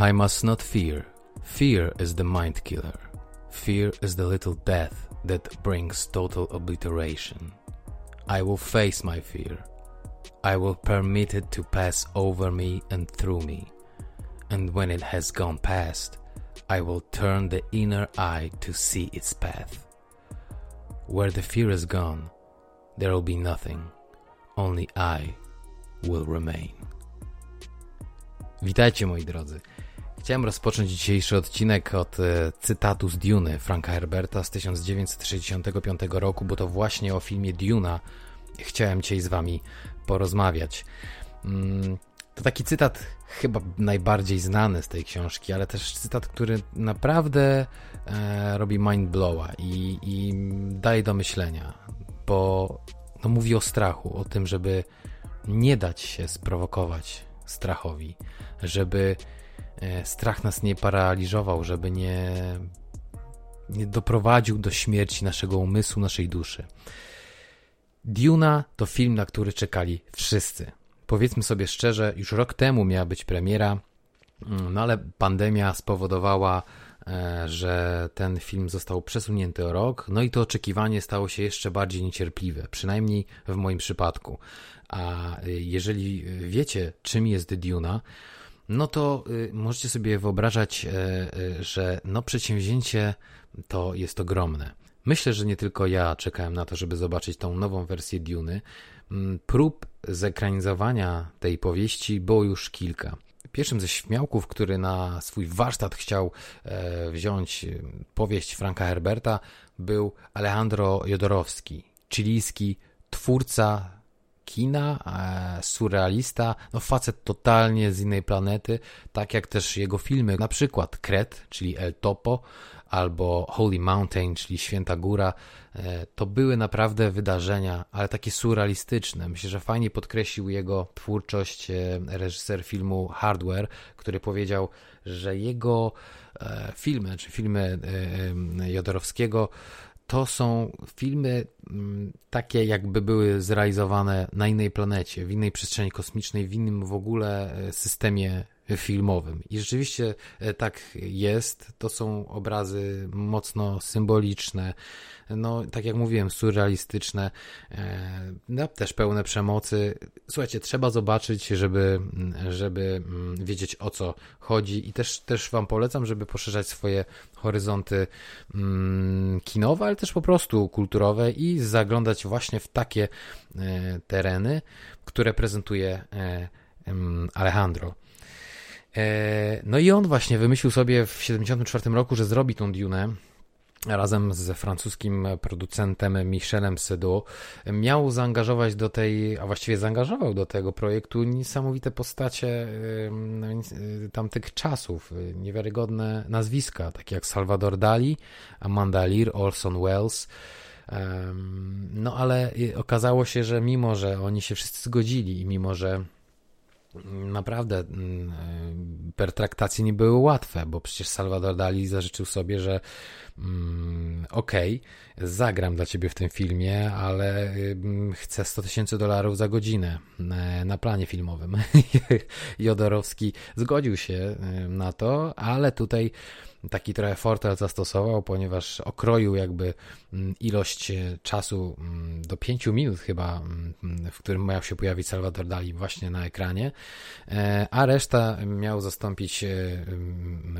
I must not fear. Fear is the mind killer. Fear is the little death that brings total obliteration. I will face my fear. I will permit it to pass over me and through me. And when it has gone past, I will turn the inner eye to see its path. Where the fear is gone, there will be nothing. Only I will remain. Witajcie moi drodzy. Chciałem rozpocząć dzisiejszy odcinek od e, cytatu z Dune Franka Herberta z 1965 roku, bo to właśnie o filmie Duna chciałem dzisiaj z wami porozmawiać. Mm, to taki cytat chyba najbardziej znany z tej książki, ale też cytat, który naprawdę e, robi mind blowa i, i daje do myślenia, bo no, mówi o strachu, o tym, żeby nie dać się sprowokować strachowi, żeby strach nas nie paraliżował, żeby nie, nie doprowadził do śmierci naszego umysłu, naszej duszy. Duna to film, na który czekali wszyscy. Powiedzmy sobie szczerze, już rok temu miała być premiera, mm, no ale pandemia spowodowała, e, że ten film został przesunięty o rok, no i to oczekiwanie stało się jeszcze bardziej niecierpliwe, przynajmniej w moim przypadku. A y, jeżeli wiecie, czym jest Duna, no to y, możecie sobie wyobrażać, e, e, że no przedsięwzięcie to jest ogromne. Myślę, że nie tylko ja czekałem na to, żeby zobaczyć tą nową wersję Duny. Mm, prób zekranizowania tej powieści było już kilka. Pierwszym ze śmiałków, który na swój warsztat chciał e, wziąć powieść Franka Herberta, był Alejandro Jodorowski, chilijski twórca kina, e, surrealista, no facet totalnie z innej planety, tak jak też jego filmy, na przykład Kret, czyli El Topo, albo Holy Mountain, czyli Święta Góra, e, to były naprawdę wydarzenia, ale takie surrealistyczne. Myślę, że fajnie podkreślił jego twórczość e, reżyser filmu Hardware, który powiedział, że jego filmy, czy filmy Jodorowskiego to są filmy mm, takie, jakby były zrealizowane na innej planecie, w innej przestrzeni kosmicznej, w innym w ogóle e, systemie filmowym. I rzeczywiście e, tak jest. To są obrazy mocno symboliczne, no tak jak mówiłem, surrealistyczne, e, no, też pełne przemocy. Słuchajcie, trzeba zobaczyć, żeby, żeby mm, wiedzieć o co chodzi i też, też Wam polecam, żeby poszerzać swoje horyzonty mm, kinowe, ale też po prostu kulturowe i zaglądać właśnie w takie e, tereny, które prezentuje Alejandro. E, no i on właśnie wymyślił sobie w 1974 roku, że zrobi tą Dune razem z francuskim producentem Michelem Sedu miał zaangażować do tej, a właściwie zaangażował do tego projektu niesamowite postacie tamtych czasów, niewiarygodne nazwiska, takie jak Salvador Dali, Amanda Lear, Orson Welles. No ale okazało się, że mimo, że oni się wszyscy zgodzili i mimo, że naprawdę mm, e, pertraktacje nie były łatwe, bo przecież Salvador Dali zażyczył sobie, że mm, okej, okay, zagram dla ciebie w tym filmie, ale mm, chcę 100 tysięcy dolarów za godzinę e, na planie filmowym. Jodorowski zgodził się e, na to, ale tutaj taki trochę fortel zastosował, ponieważ okroił jakby mm, ilość e, czasu mm, do 5 minut chyba, mm, w którym miał się pojawić Salvador Dali właśnie na ekranie, e, a reszta miał zastąpić e,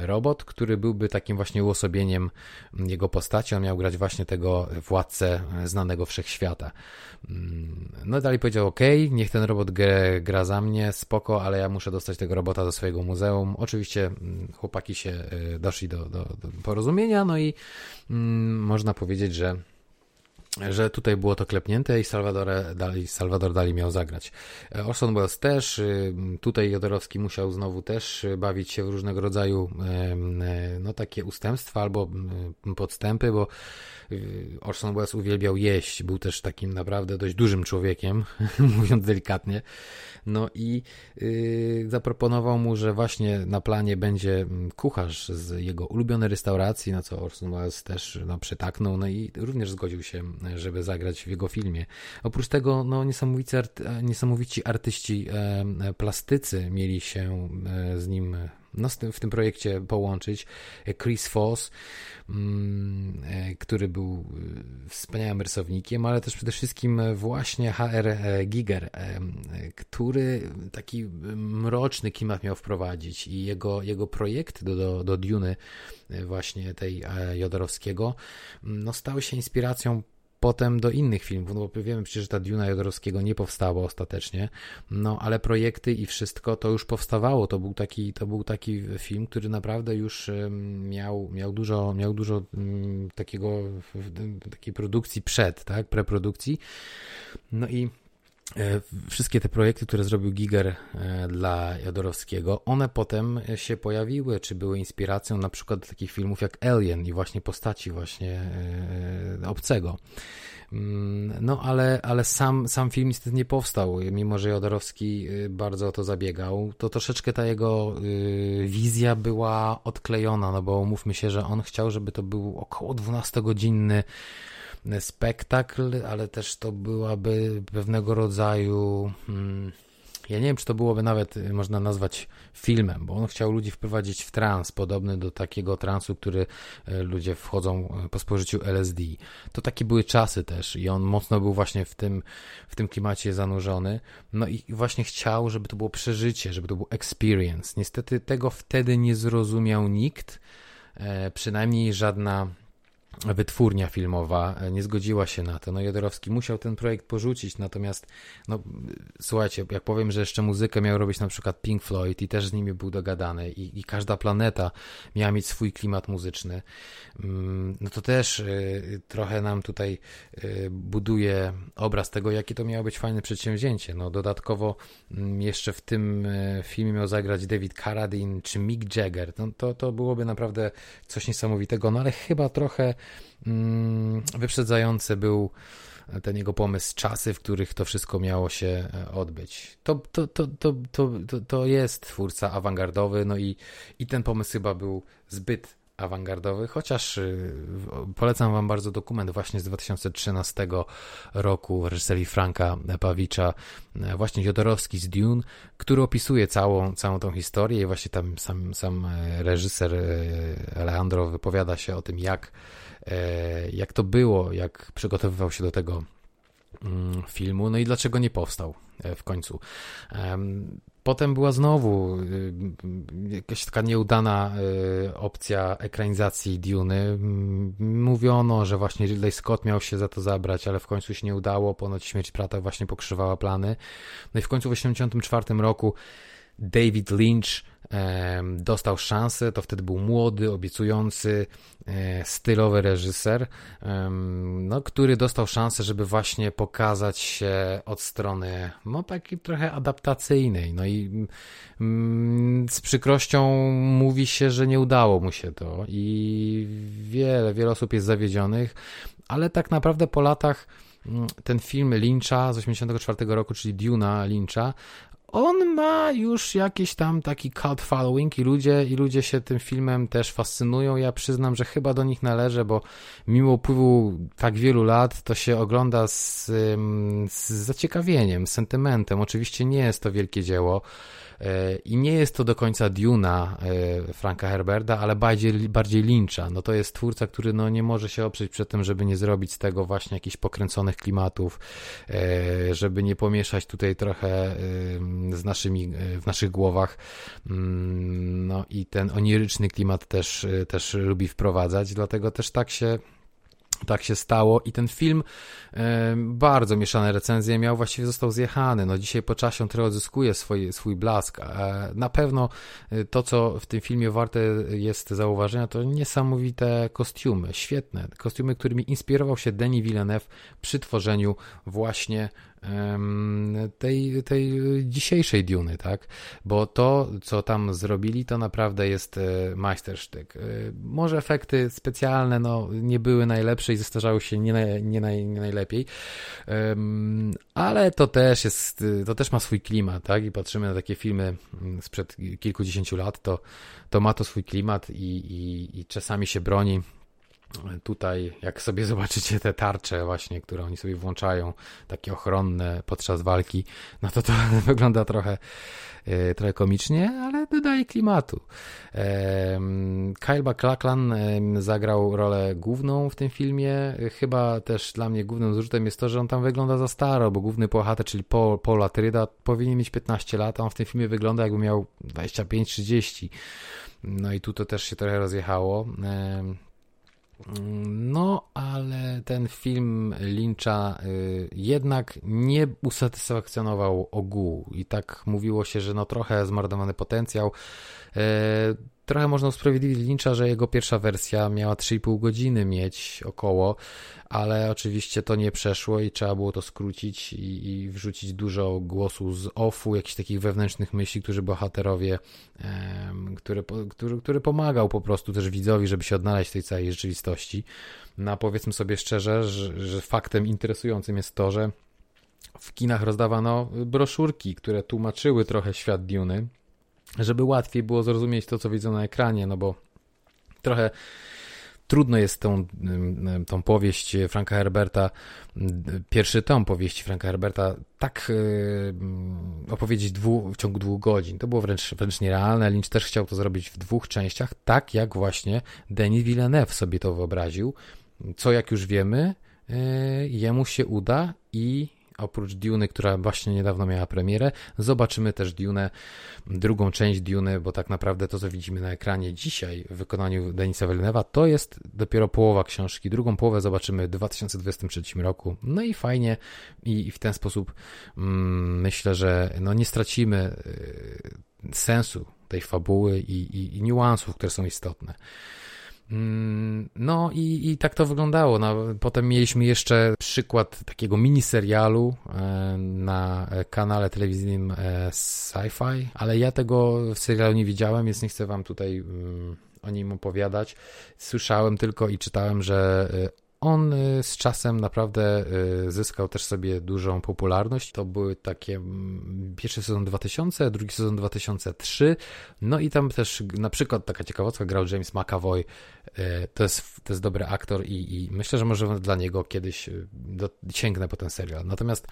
robot, który byłby takim właśnie uosobieniem jego postaci. On miał grać właśnie tego władcę znanego wszechświata. No dalej powiedział, ok, niech ten robot gra za mnie, spoko, ale ja muszę dostać tego robota do swojego muzeum. Oczywiście chłopaki się doszli do, do, do porozumienia, no i mm, można powiedzieć, że że tutaj było to klepnięte i Salvador Dali, Salvador Dali miał zagrać. Orson Welles też, y, tutaj Jodorowski musiał znowu też bawić się w różnego rodzaju no takie ustępstwa albo podstępy, bo y, Orson Welles uwielbiał jeść, był też takim naprawdę dość dużym człowiekiem, mówiąc delikatnie. No i zaproponował mu, że właśnie na planie będzie kucharz z jego ulubionej restauracji, na co Orson Welles też no, przytaknął, no i również zgodził się żeby zagrać w jego filmie. Oprócz tego, no, niesamowici, arty, niesamowici artyści e, plastycy mieli się e, z nim no, w tym projekcie połączyć. Chris Foss, mm, który był wspaniałym rysownikiem, ale też przede wszystkim właśnie HR Giger, który taki mroczny klimat miał wprowadzić i jego, jego projekt do, do, do Duny właśnie tej Jodorowskiego no, stały się inspiracją potem do innych filmów, no bo wiemy przecież, że ta Duna Jodorowskiego nie powstała ostatecznie, no ale projekty i wszystko to już powstawało, to był taki, to był taki film, który naprawdę już miał, miał dużo, miał dużo mm, takiego, takiej produkcji przed, tak, preprodukcji, no i wszystkie te projekty, które zrobił Giger e, dla Jodorowskiego, one potem się pojawiły, czy były inspiracją na przykład takich filmów jak Alien i właśnie postaci właśnie e, obcego. Mm, no, ale, ale sam, sam film niestety nie powstał, mimo że Jodorowski bardzo o to zabiegał. To troszeczkę ta jego wizja była odklejona, no bo mówmy się, że on chciał, żeby to był około 12-godzinny spektakl, ale też to byłaby pewnego rodzaju. Hmm, ja nie wiem, czy to byłoby nawet y, można nazwać filmem, bo on chciał ludzi wprowadzić w trans, podobny do takiego transu, który y, ludzie wchodzą y, po spożyciu LSD. To takie były czasy też i on mocno był właśnie w tym, w tym klimacie zanurzony. No i właśnie chciał, żeby to było przeżycie, żeby to był experience. Niestety tego wtedy nie zrozumiał nikt, e, przynajmniej żadna wytwórnia filmowa e, nie zgodziła się na to. No Jodorowski musiał ten projekt porzucić, natomiast no słuchajcie, jak powiem, że jeszcze muzykę miał robić na przykład Pink Floyd i też z nimi był dogadany i, i każda planeta miała mieć swój klimat muzyczny, mm, no to też y, trochę nam tutaj y, buduje obraz tego, jakie to miało być fajne przedsięwzięcie. No dodatkowo y, jeszcze w tym filmie miał zagrać David Carradine czy Mick Jagger. No, to, to byłoby naprawdę coś niesamowitego, no ale chyba trochę Mm, wyprzedzający był ten jego pomysł, czasy, w których to wszystko miało się e, odbyć. To, to, to, to, to, to jest twórca awangardowy, no i, i ten pomysł chyba był zbyt awangardowy, chociaż y, polecam Wam bardzo dokument właśnie z 2013 roku reżyserii Franka Pawicza, e, właśnie Jodorowski z Dune, który opisuje całą, całą tą historię i właśnie tam sam, sam e, reżyser Alejandro wypowiada się o tym, jak E, jak to było, jak przygotowywał się do tego mm, filmu, no i dlaczego nie powstał e, w końcu. Potem była znowu y, jakaś taka nieudana y, opcja ekranizacji Duny. Mówiono, że właśnie Ridley Scott miał się za to zabrać, ale w końcu się nie udało. Ponoć śmierć Prata właśnie pokrzywała plany. No i w końcu w 1984 roku David Lynch dostał szansę, to wtedy był młody, obiecujący, e, stylowy reżyser, no, który dostał szansę, żeby właśnie pokazać się od strony no, takiej trochę adaptacyjnej. No i mm, z przykrością mówi się, że nie udało mu się to i wiele, wiele osób jest zawiedzionych, ale tak naprawdę po latach mm, ten film Lyncha z 1984 roku, czyli Duna Lyncha, on ma już jakiś tam taki cult following i ludzie, i ludzie się tym filmem też fascynują. Ja przyznam, że chyba do nich należę, bo mimo upływu tak wielu lat to się ogląda z, z zaciekawieniem, sentymentem. Oczywiście nie jest to wielkie dzieło. E, I nie jest to do końca Duna e, Franka Herberta, ale bardziej, bardziej Lyncha. No to jest twórca, który no nie może się oprzeć przed tym, żeby nie zrobić z tego właśnie jakichś pokręconych klimatów, e, żeby nie pomieszać tutaj trochę z naszymi, w naszych głowach. Mm, no i ten oniryczny klimat też, też lubi wprowadzać, dlatego też tak się tak się stało i ten film e, bardzo mieszane recenzje miał, właściwie został zjechany. No dzisiaj po czasie on trochę odzyskuje swój, swój blask. E, na pewno e, to, co w tym filmie warte jest zauważenia, to niesamowite kostiumy, świetne. Kostiumy, którymi inspirował się Denis Villeneuve przy tworzeniu właśnie tej, tej dzisiejszej Duny, tak? Bo to, co tam zrobili, to naprawdę jest e, majstersztyk. E, może efekty specjalne no, nie były najlepsze i zestarzały się nie, naj, nie, naj, nie najlepiej, ale to też jest, to też ma swój klimat, tak? I patrzymy na takie filmy mm, sprzed kilkudziesięciu lat, to, to ma to swój klimat i, i, i czasami się broni Tutaj, jak sobie zobaczycie te tarcze właśnie, które oni sobie włączają, takie ochronne podczas walki, no to to wygląda trochę, e, trochę komicznie, ale dodaje klimatu. Kyle MacLachlan zagrał rolę główną w tym filmie. Chyba też dla mnie głównym zrzutem jest to, że on tam wygląda za staro, bo główny bohater, czyli Paul, Paul Atryda, powinien mieć 15 lat, a on w tym filmie wygląda jakby miał 25-30. No i tu to też się trochę rozjechało. No, ale ten film Lyncha y, jednak nie usatysfakcjonował ogółu i tak mówiło się, że no trochę zmarnowany potencjał. Trochę można usprawiedliwić Lyncha, że jego pierwsza wersja miała 3,5 godziny mieć około, ale oczywiście to nie przeszło i trzeba było to skrócić i, i wrzucić dużo głosu z offu, jakichś takich wewnętrznych myśli, którzy bohaterowie, um, który, który, który pomagał po prostu też widzowi, żeby się odnaleźć w tej całej rzeczywistości. No powiedzmy sobie szczerze, że, że faktem interesującym jest to, że w kinach rozdawano broszurki, które tłumaczyły trochę świat Duny, żeby łatwiej było zrozumieć to, co widzą na ekranie, no bo trochę trudno jest tą, tą powieść Franka Herberta, pierwszy tom powieści Franka Herberta, tak opowiedzieć dwu, w ciągu dwóch godzin. To było wręcz, wręcz nierealne. Lynch też chciał to zrobić w dwóch częściach, tak jak właśnie Denis Villeneuve sobie to wyobraził, co jak już wiemy, y, jemu się uda i oprócz Dune, która właśnie niedawno miała premierę, zobaczymy też Dune, drugą część Dune, bo tak naprawdę to, co widzimy na ekranie dzisiaj w wykonaniu Denisa Villeneuve'a, to jest dopiero połowa książki. Drugą połowę zobaczymy w 2023 roku. No i fajnie i w ten sposób mm, myślę, że no nie stracimy y, sensu tej fabuły i, i, i niuansów, które są istotne. Mm, no i, i tak to wyglądało. No, potem mieliśmy jeszcze przykład takiego miniserialu e, na kanale telewizyjnym e, Sci-Fi, ale ja tego serialu nie widziałem, więc nie chcę wam tutaj mm, o nim opowiadać. Słyszałem tylko i czytałem, że e, on y, z czasem naprawdę y, zyskał też sobie dużą popularność. To były takie mm, pierwszy sezon 2000, drugi sezon 2003. No i tam też na przykład taka ciekawostka grał James McAvoy. Y, to jest, to jest dobry aktor i, i myślę, że może dla niego kiedyś do, sięgnę po ten serial. Natomiast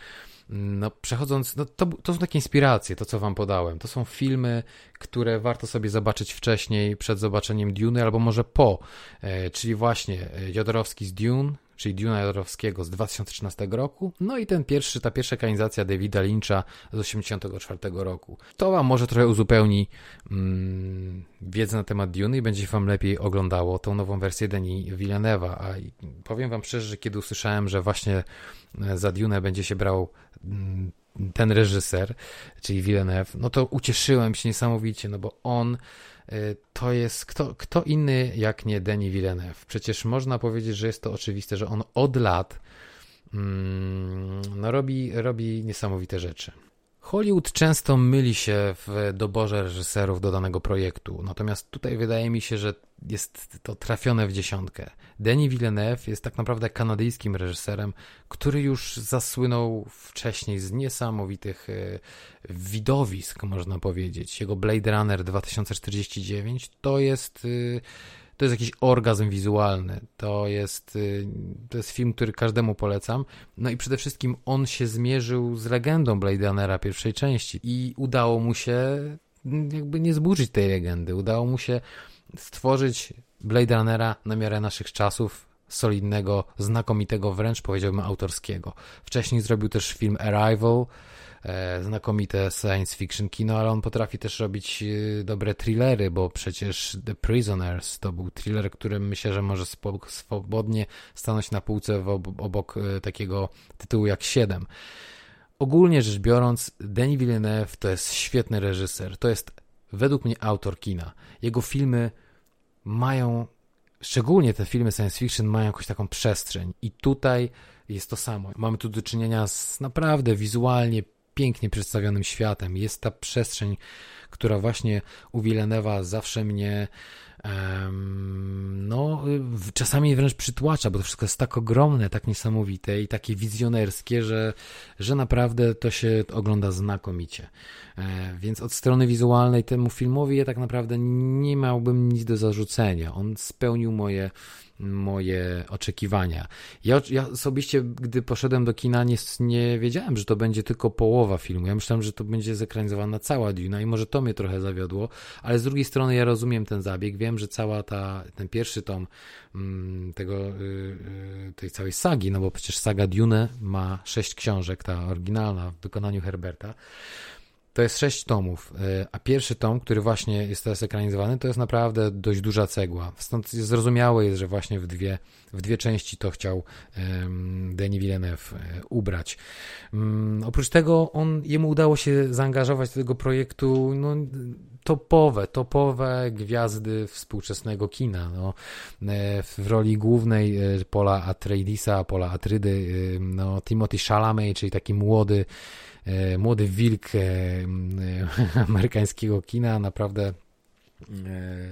no, przechodząc, no, to, to są takie inspiracje, to co wam podałem. To są filmy, które warto sobie zobaczyć wcześniej, przed zobaczeniem Dune, albo może po. E, czyli właśnie e, Jodorowski z Dune, czyli Duna Jodorowskiego z 2013 roku, no i ten pierwszy, ta pierwsza ekranizacja Davida Lyncha z 1984 roku. To wam może trochę uzupełni mm, wiedzę na temat Dune i będzie wam lepiej oglądało tą nową wersję Denis Villeneuve'a, a powiem wam szczerze, że kiedy usłyszałem, że właśnie e, za Dune będzie się brał mm, ten reżyser, czyli Villeneuve, no to ucieszyłem się niesamowicie, no bo on to jest kto, kto inny jak nie Denis Villeneuve. Przecież można powiedzieć, że jest to oczywiste, że on od lat mm, no robi, robi niesamowite rzeczy. Hollywood często myli się w doborze reżyserów do danego projektu, natomiast tutaj wydaje mi się, że jest to trafione w dziesiątkę. Denis Villeneuve jest tak naprawdę kanadyjskim reżyserem, który już zasłynął wcześniej z niesamowitych e, widowisk, można powiedzieć. Jego Blade Runner 2049 to jest e, to jest jakiś orgazm wizualny. To jest, y, to jest film, który każdemu polecam. No i przede wszystkim on się zmierzył z legendą Blade Runnera pierwszej części i udało mu się jakby nie zburzyć tej legendy. Udało mu się stworzyć Blade Runnera na miarę naszych czasów, solidnego, znakomitego, wręcz powiedziałbym autorskiego. Wcześniej zrobił też film Arrival, znakomite science fiction kino, ale on potrafi też robić e, dobre thrillery, bo przecież The Prisoners to był thriller, który myślę, że może swobodnie stanąć na półce obok e, takiego tytułu jak 7. Ogólnie rzecz biorąc, Denis Villeneuve to jest świetny reżyser, to jest według mnie autor kina. Jego filmy mają, szczególnie te filmy science fiction, mają jakąś taką przestrzeń i tutaj jest to samo. Mamy tu do czynienia z naprawdę wizualnie pięknie przedstawionym światem. Jest ta przestrzeń, która właśnie u Villeneuve'a zawsze mnie no, czasami wręcz przytłacza, bo to wszystko jest tak ogromne, tak niesamowite i takie wizjonerskie, że, że naprawdę to się ogląda znakomicie. E, więc od strony wizualnej temu filmowi ja tak naprawdę nie miałbym nic do zarzucenia. On spełnił moje moje oczekiwania. Ja, ja osobiście, gdy poszedłem do kina, nie, nie wiedziałem, że to będzie tylko połowa filmu. Ja myślałem, że to będzie zekranizowana cała Duna i może to mnie trochę zawiodło, ale z drugiej strony ja rozumiem ten zabieg. Wiem, że cała ta, ten pierwszy tom mm, tego, yy, tej całej sagi, no bo przecież saga Dune ma sześć książek, ta oryginalna w wykonaniu Herberta. To jest sześć tomów, e, a pierwszy tom, który właśnie jest teraz ekranizowany, to jest naprawdę dość duża cegła. Stąd zrozumiałe jest, że właśnie w dwie, w dwie części to chciał Denis Villeneuve e, ubrać. Um, oprócz tego on, jemu udało się zaangażować do tego projektu no, topowe, topowe gwiazdy współczesnego kina. No, e, w roli głównej Pola Atreidisa, Pola Atrydy, no, Timothy Chalamet, czyli taki młody młody wilk e, amerykańskiego kina, naprawdę E,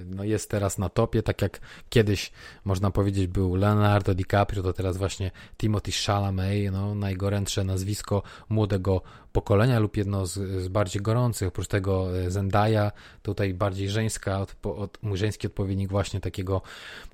no jest teraz na topie, tak jak kiedyś można powiedzieć był Leonardo DiCaprio, to teraz właśnie Timothy Chalamet, no najgorętsze nazwisko młodego pokolenia lub jedno z, z bardziej gorących, oprócz tego e, Zendaya, tutaj bardziej żeńska, od, od, żeński odpowiednik właśnie takiego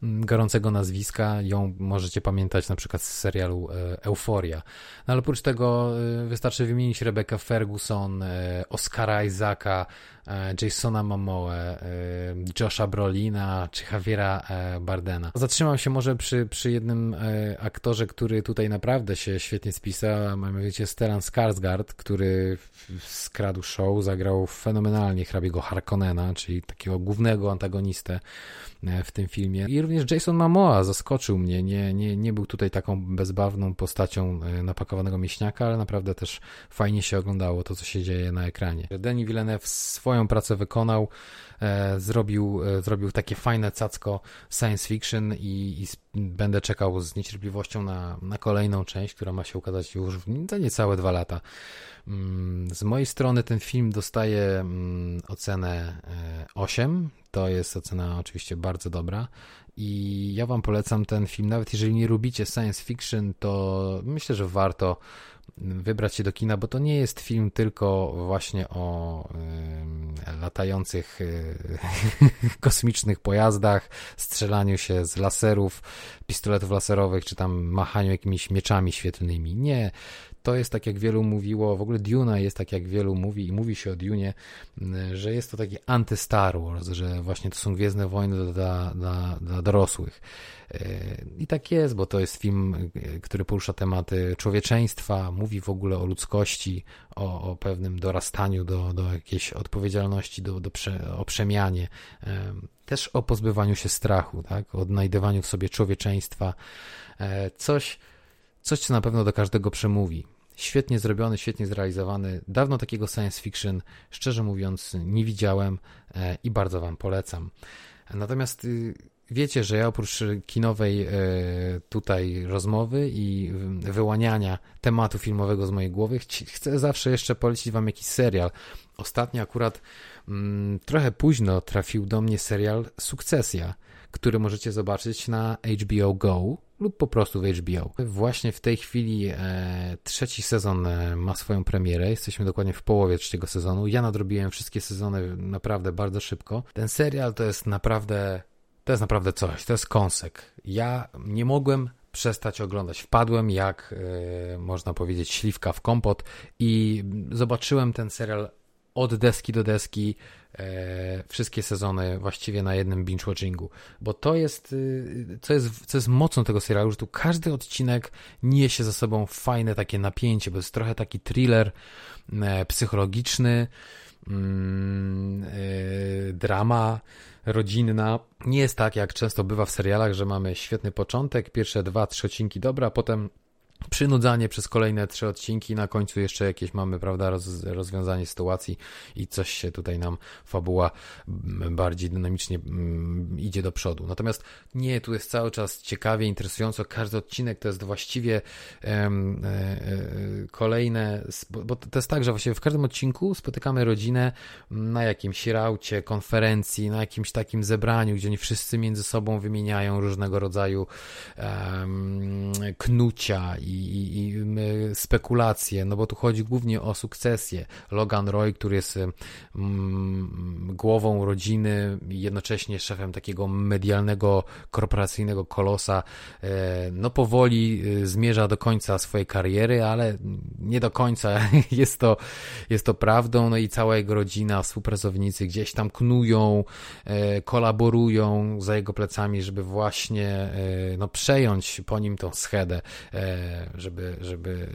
mm, gorącego nazwiska, ją możecie pamiętać na przykład z serialu e, Euforia. No ale oprócz tego wystarczy wymienić Rebecca Ferguson, Oscara Isaaca, E, Jasona Momoe, e, Josha Brolina czy Javiera e, Bardena. Zatrzymam się może przy, przy jednym aktorze, który tutaj naprawdę się świetnie spisał, mianowicie Stellan Skarsgård, który skradł show, zagrał fenomenalnie hrabiego Harkonnena, czyli takiego głównego antagonistę w tym filmie. I również Jason Momoa zaskoczył mnie. Nie, nie, nie był tutaj taką bezbawną postacią napakowanego mięśniaka, ale naprawdę też fajnie się oglądało to, co się dzieje na ekranie. Denis Villeneuve swoje swoją pracę wykonał, e, zrobił, e, zrobił takie fajne cacko science fiction i, i będę czekał z niecierpliwością na, na kolejną część, która ma się ukazać już za niecałe dwa lata. Mm, z mojej strony ten film dostaje mm, ocenę 8. E, to jest ocena oczywiście bardzo dobra. I ja Wam polecam ten film, nawet jeżeli nie lubicie science fiction, to myślę, że warto wybrać się do kina, bo to nie jest film tylko właśnie o y, latających y, kosmicznych pojazdach, strzelaniu się z laserów, pistoletów laserowych, czy tam machaniu jakimiś mieczami świetlnymi. Nie, to jest tak jak wielu mówiło, w ogóle Duna jest tak jak wielu mówi i mówi się o Dune, że jest to taki anty-Star Wars, że właśnie to są Gwiezdne Wojny dla, dla, dla dorosłych. I tak jest, bo to jest film, który porusza tematy człowieczeństwa, mówi w ogóle o ludzkości, o, o pewnym dorastaniu do, do jakiejś odpowiedzialności, do, do prze, o przemianie, też o pozbywaniu się strachu, tak? o odnajdywaniu w sobie człowieczeństwa. E, coś, coś, co na pewno do każdego przemówi. Świetnie zrobiony, świetnie zrealizowany. Dawno takiego science fiction, szczerze mówiąc, nie widziałem e, i bardzo Wam polecam. Natomiast y, wiecie, że ja oprócz kinowej e, tutaj rozmowy i wyłaniania tematu filmowego z mojej głowy, chcę zawsze jeszcze polecić Wam jakiś serial. Ostatnio akurat mm, trochę późno trafił do mnie serial Sukcesja, który możecie zobaczyć na HBO Go lub po prostu w HBO. Właśnie w tej chwili e, trzeci sezon e, ma swoją premierę. Jesteśmy dokładnie w połowie trzeciego sezonu. Ja nadrobiłem wszystkie sezony naprawdę bardzo szybko. Ten serial to jest naprawdę to jest naprawdę coś, to jest kąsek. Ja nie mogłem przestać oglądać. Wpadłem jak, e, można powiedzieć, śliwka w kompot i zobaczyłem ten serial od deski do deski, e, wszystkie sezony właściwie na jednym binge-watchingu, bo to jest, y, co jest, co jest mocą tego serialu, że tu każdy odcinek niesie za sobą fajne takie napięcie, bo jest trochę taki thriller e, psychologiczny, mm, drama, rodzinna. Nie jest tak, jak często bywa w serialach, że mamy świetny początek, pierwsze dwa, trzy odcinki dobra, a potem przynudzanie przez kolejne trzy odcinki, na końcu jeszcze jakieś mamy, prawda, roz, rozwiązanie sytuacji i coś się tutaj nam fabuła bardziej dynamicznie mm, idzie do przodu. Natomiast nie, tu jest cały czas ciekawie, interesująco, każdy odcinek to jest właściwie um, e, kolejne, bo, to jest tak, że właściwie w każdym odcinku spotykamy rodzinę na jakimś raucie, konferencji, na jakimś takim zebraniu, gdzie oni wszyscy między sobą wymieniają różnego rodzaju knucia i i, i spekulacje, no bo tu chodzi głównie o sukcesję. Logan Roy, który jest mm, głową rodziny i jednocześnie szefem takiego medialnego, korporacyjnego kolosa, e, no powoli e, zmierza do końca swojej kariery, ale nie do końca jest to, jest to prawdą, no i cała jego rodzina, współpracownicy gdzieś tam knują, e, kolaborują za jego plecami, żeby właśnie no, przejąć po nim tą schedę, żeby, żeby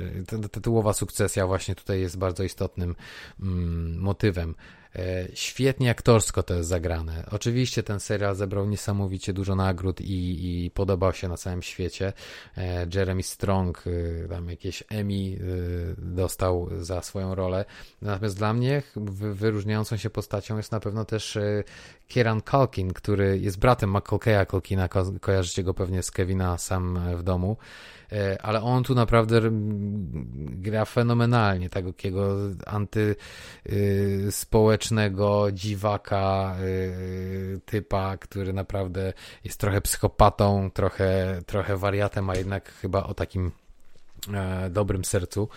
tytułowa sukcesja właśnie tutaj jest bardzo istotnym mm, motywem. E, świetnie aktorsko to jest zagrane. Oczywiście ten serial zebrał niesamowicie dużo nagród i, i podobał się na całym świecie. E, Jeremy Strong e, tam jakieś Emmy dostał za swoją rolę. Natomiast dla mnie wyróżniającą się postacią jest na pewno też Kieran Culkin, który jest bratem Macaulaya Culkina. Ko kojarzycie go pewnie z Kevina sam w domu. E, ale on tu naprawdę gra fenomenalnie, takiego antyspołecznego dziwaka y, typa, który naprawdę jest trochę psychopatą, trochę, trochę wariatem, a jednak chyba o takim dobrym sercu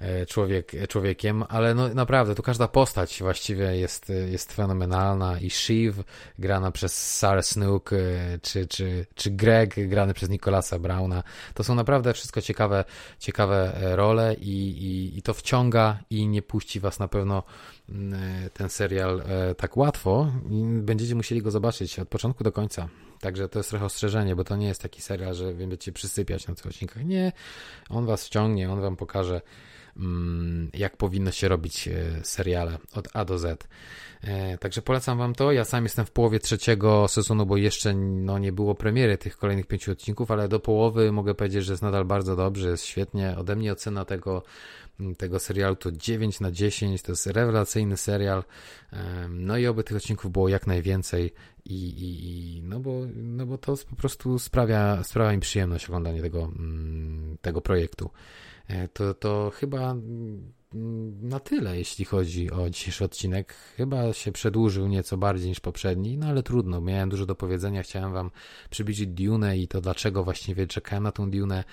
e, człowiek, człowiekiem, ale no naprawdę tu każda postać właściwie jest, jest fenomenalna i Shiv grana przez Sarah Snook e, czy, czy, czy Greg grany przez Nicolasa Browna to są naprawdę wszystko ciekawe, ciekawe role i, i, i to wciąga i nie puści was na pewno mm, ten serial tak łatwo. Będziecie musieli go zobaczyć od początku do końca Także to jest trochę ostrzeżenie, bo to nie jest taki serial, że będziecie przysypiać na tych odcinkach. Nie, on was wciągnie, on wam pokaże, jak powinno się robić e, seriale od A do Z. E, także polecam wam to. Ja sam jestem w połowie trzeciego sezonu, bo jeszcze no, nie było premiery tych kolejnych pięciu odcinków, ale do połowy mogę powiedzieć, że jest nadal bardzo dobrze, jest świetnie. Ode mnie ocena tego tego serialu to 9 na 10, to jest rewelacyjny serial. No i oby tych odcinków było jak najwięcej i, i, i no, bo, no bo to po prostu sprawia, sprawia mi przyjemność oglądanie tego, mm, tego projektu. E, to, to chyba na tyle, jeśli chodzi o dzisiejszy odcinek. Chyba się przedłużył nieco bardziej niż poprzedni, no ale trudno. Miałem dużo do powiedzenia. Chciałem Wam przybliżyć Dune i to dlaczego właściwie czekałem na tą Dune.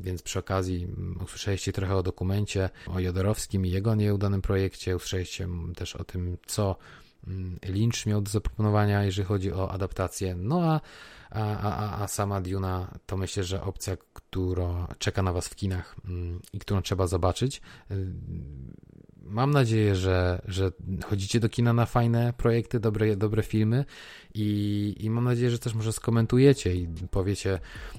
Więc przy okazji usłyszeliście trochę o dokumencie o Jodorowskim i jego nieudanym projekcie. Usłyszeliście też o tym, co mm, Lynch miał do zaproponowania, jeżeli chodzi o adaptację. No a a, a, a sama Duna to myślę, że opcja, która czeka na Was w kinach mm, i którą trzeba zobaczyć. Mam nadzieję, że, że chodzicie do kina na fajne projekty, dobre, dobre filmy i, I mam nadzieję, że też może skomentujecie i powiecie,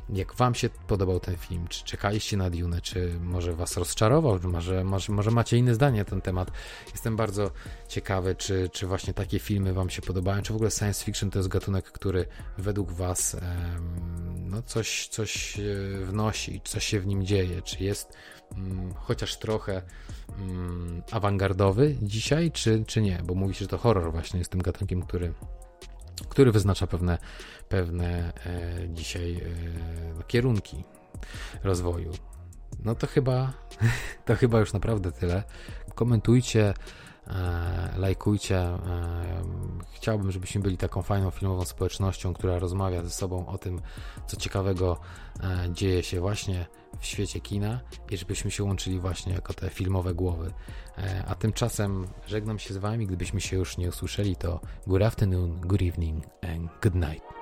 jak Wam się podobał ten film, czy czekaliście na Dune, czy może Was rozczarował, czy może, może, może macie inne zdanie na ten temat. Jestem bardzo ciekawy, czy, czy właśnie takie filmy Wam się podobają, czy w ogóle science fiction to jest gatunek, który według Was no coś, coś wnosi, coś się w nim dzieje, czy jest mm, chociaż trochę mm, awangardowy dzisiaj, czy, czy nie, bo mówi się, że to horror właśnie jest tym gatunkiem, który który wyznacza pewne, pewne e, dzisiaj e, kierunki rozwoju. No to chyba, to chyba już naprawdę tyle. Komentujcie, lajkujcie. E, chciałbym, żebyśmy byli taką fajną filmową społecznością, która rozmawia ze sobą o tym, co ciekawego e, dzieje się właśnie w świecie kina i żebyśmy się łączyli właśnie jako te filmowe głowy. E, a tymczasem żegnam się z Wami. Gdybyśmy się już nie usłyszeli, to good afternoon, good evening and good night.